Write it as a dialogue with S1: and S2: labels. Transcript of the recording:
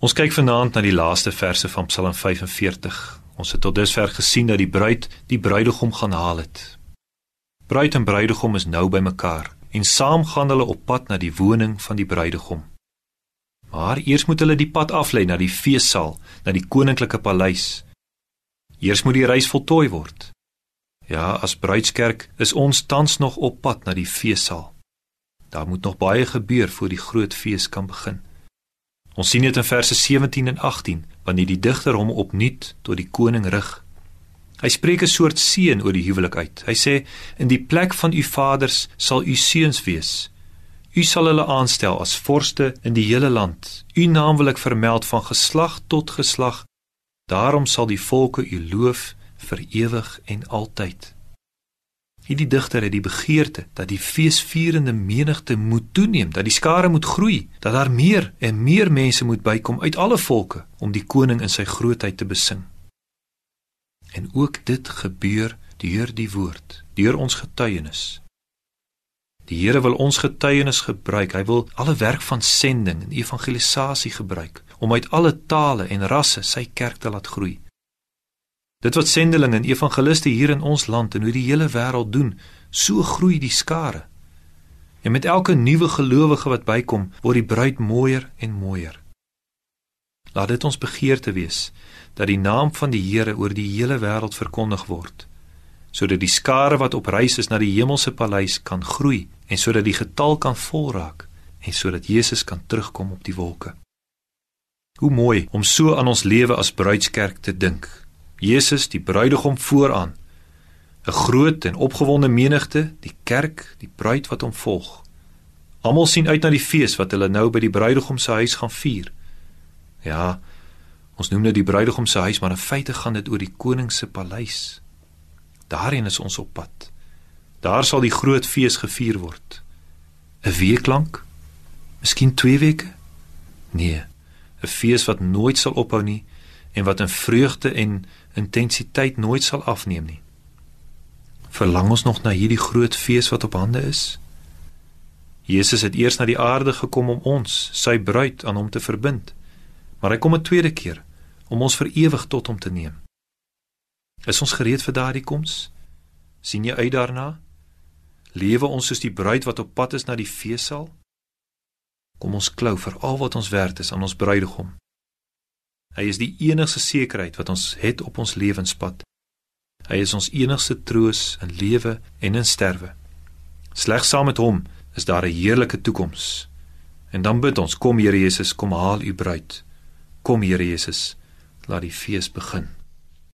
S1: Ons kyk vanaand na die laaste verse van Psalm 45. Ons het tot dusver gesien dat die bruid die bruidegom gaan haal het. Bruid en bruidegom is nou bymekaar en saam gaan hulle op pad na die woning van die bruidegom. Maar eers moet hulle die pad aflei na die feessaal, na die koninklike paleis. Eers moet die reis voltooi word. Ja, as bruidskerk is ons tans nog op pad na die feessaal. Daar moet nog baie gebeur voor die groot fees kan begin. Ons sien dit in verse 17 en 18 wanneer die digter hom opnuut tot die koning rig. Hy spreek 'n soort seën oor die huwelik uit. Hy sê: "In die plek van u vaders sal u seuns wees. U sal hulle aanstel as vorste in die hele land. U naam wil ek vermeld van geslag tot geslag. Daarom sal die volke u loof vir ewig en altyd." Hierdie digter het die begeerte dat die feesvierende menigte moet toeneem, dat die skare moet groei, dat daar meer en meer mense moet bykom uit alle volke om die koning in sy grootheid te besing. En ook dit gebeur deur die woord, deur ons getuienis. Die Here wil ons getuienis gebruik. Hy wil alle werk van sending en evangelisasie gebruik om uit alle tale en rasse sy kerk te laat groei. Dit wat sendelinge en evangeliste hier in ons land en oor die hele wêreld doen, so groei die skare. En met elke nuwe gelowige wat bykom, word die bruid mooier en mooier. Laat dit ons begeerte wees dat die naam van die Here oor die hele wêreld verkondig word, sodat die skare wat op reis is na die hemelse paleis kan groei en sodat die getal kan volraak en sodat Jesus kan terugkom op die wolke. Hoe mooi om so aan ons lewe as bruidskerk te dink Jesus die bruidegom vooraan. 'n Groot en opgewonde menigte, die kerk, die bruid wat hom volg. Almal sien uit na die fees wat hulle nou by die bruidegom se huis gaan vier. Ja, ons noem dit die bruidegom se huis, maar in feite gaan dit oor die koning se paleis. Daarheen is ons op pad. Daar sal die groot fees gevier word. 'n Week lank? Miskien 2 weke? Nee, 'n fees wat nooit sal ophou nie en wat in vreugde en intensiteit nooit sal afneem nie. Verlang ons nog na hierdie groot fees wat op hande is? Jesus het eers na die aarde gekom om ons, sy bruid, aan hom te verbind. Maar hy kom 'n tweede keer om ons vir ewig tot hom te neem. Is ons gereed vir daardie koms? sien jy uit daarna? Lewe ons soos die bruid wat op pad is na die feessaal? Kom ons klou vir al wat ons werd is aan ons bruidegom Hy is die enigste sekerheid wat ons het op ons lewenspad. Hy is ons enigste troos in lewe en in sterwe. Slegs saam met hom is daar 'n heerlike toekoms. En dan bid ons, kom Here Jesus, kom haal u bruid. Kom Here Jesus, laat die fees begin.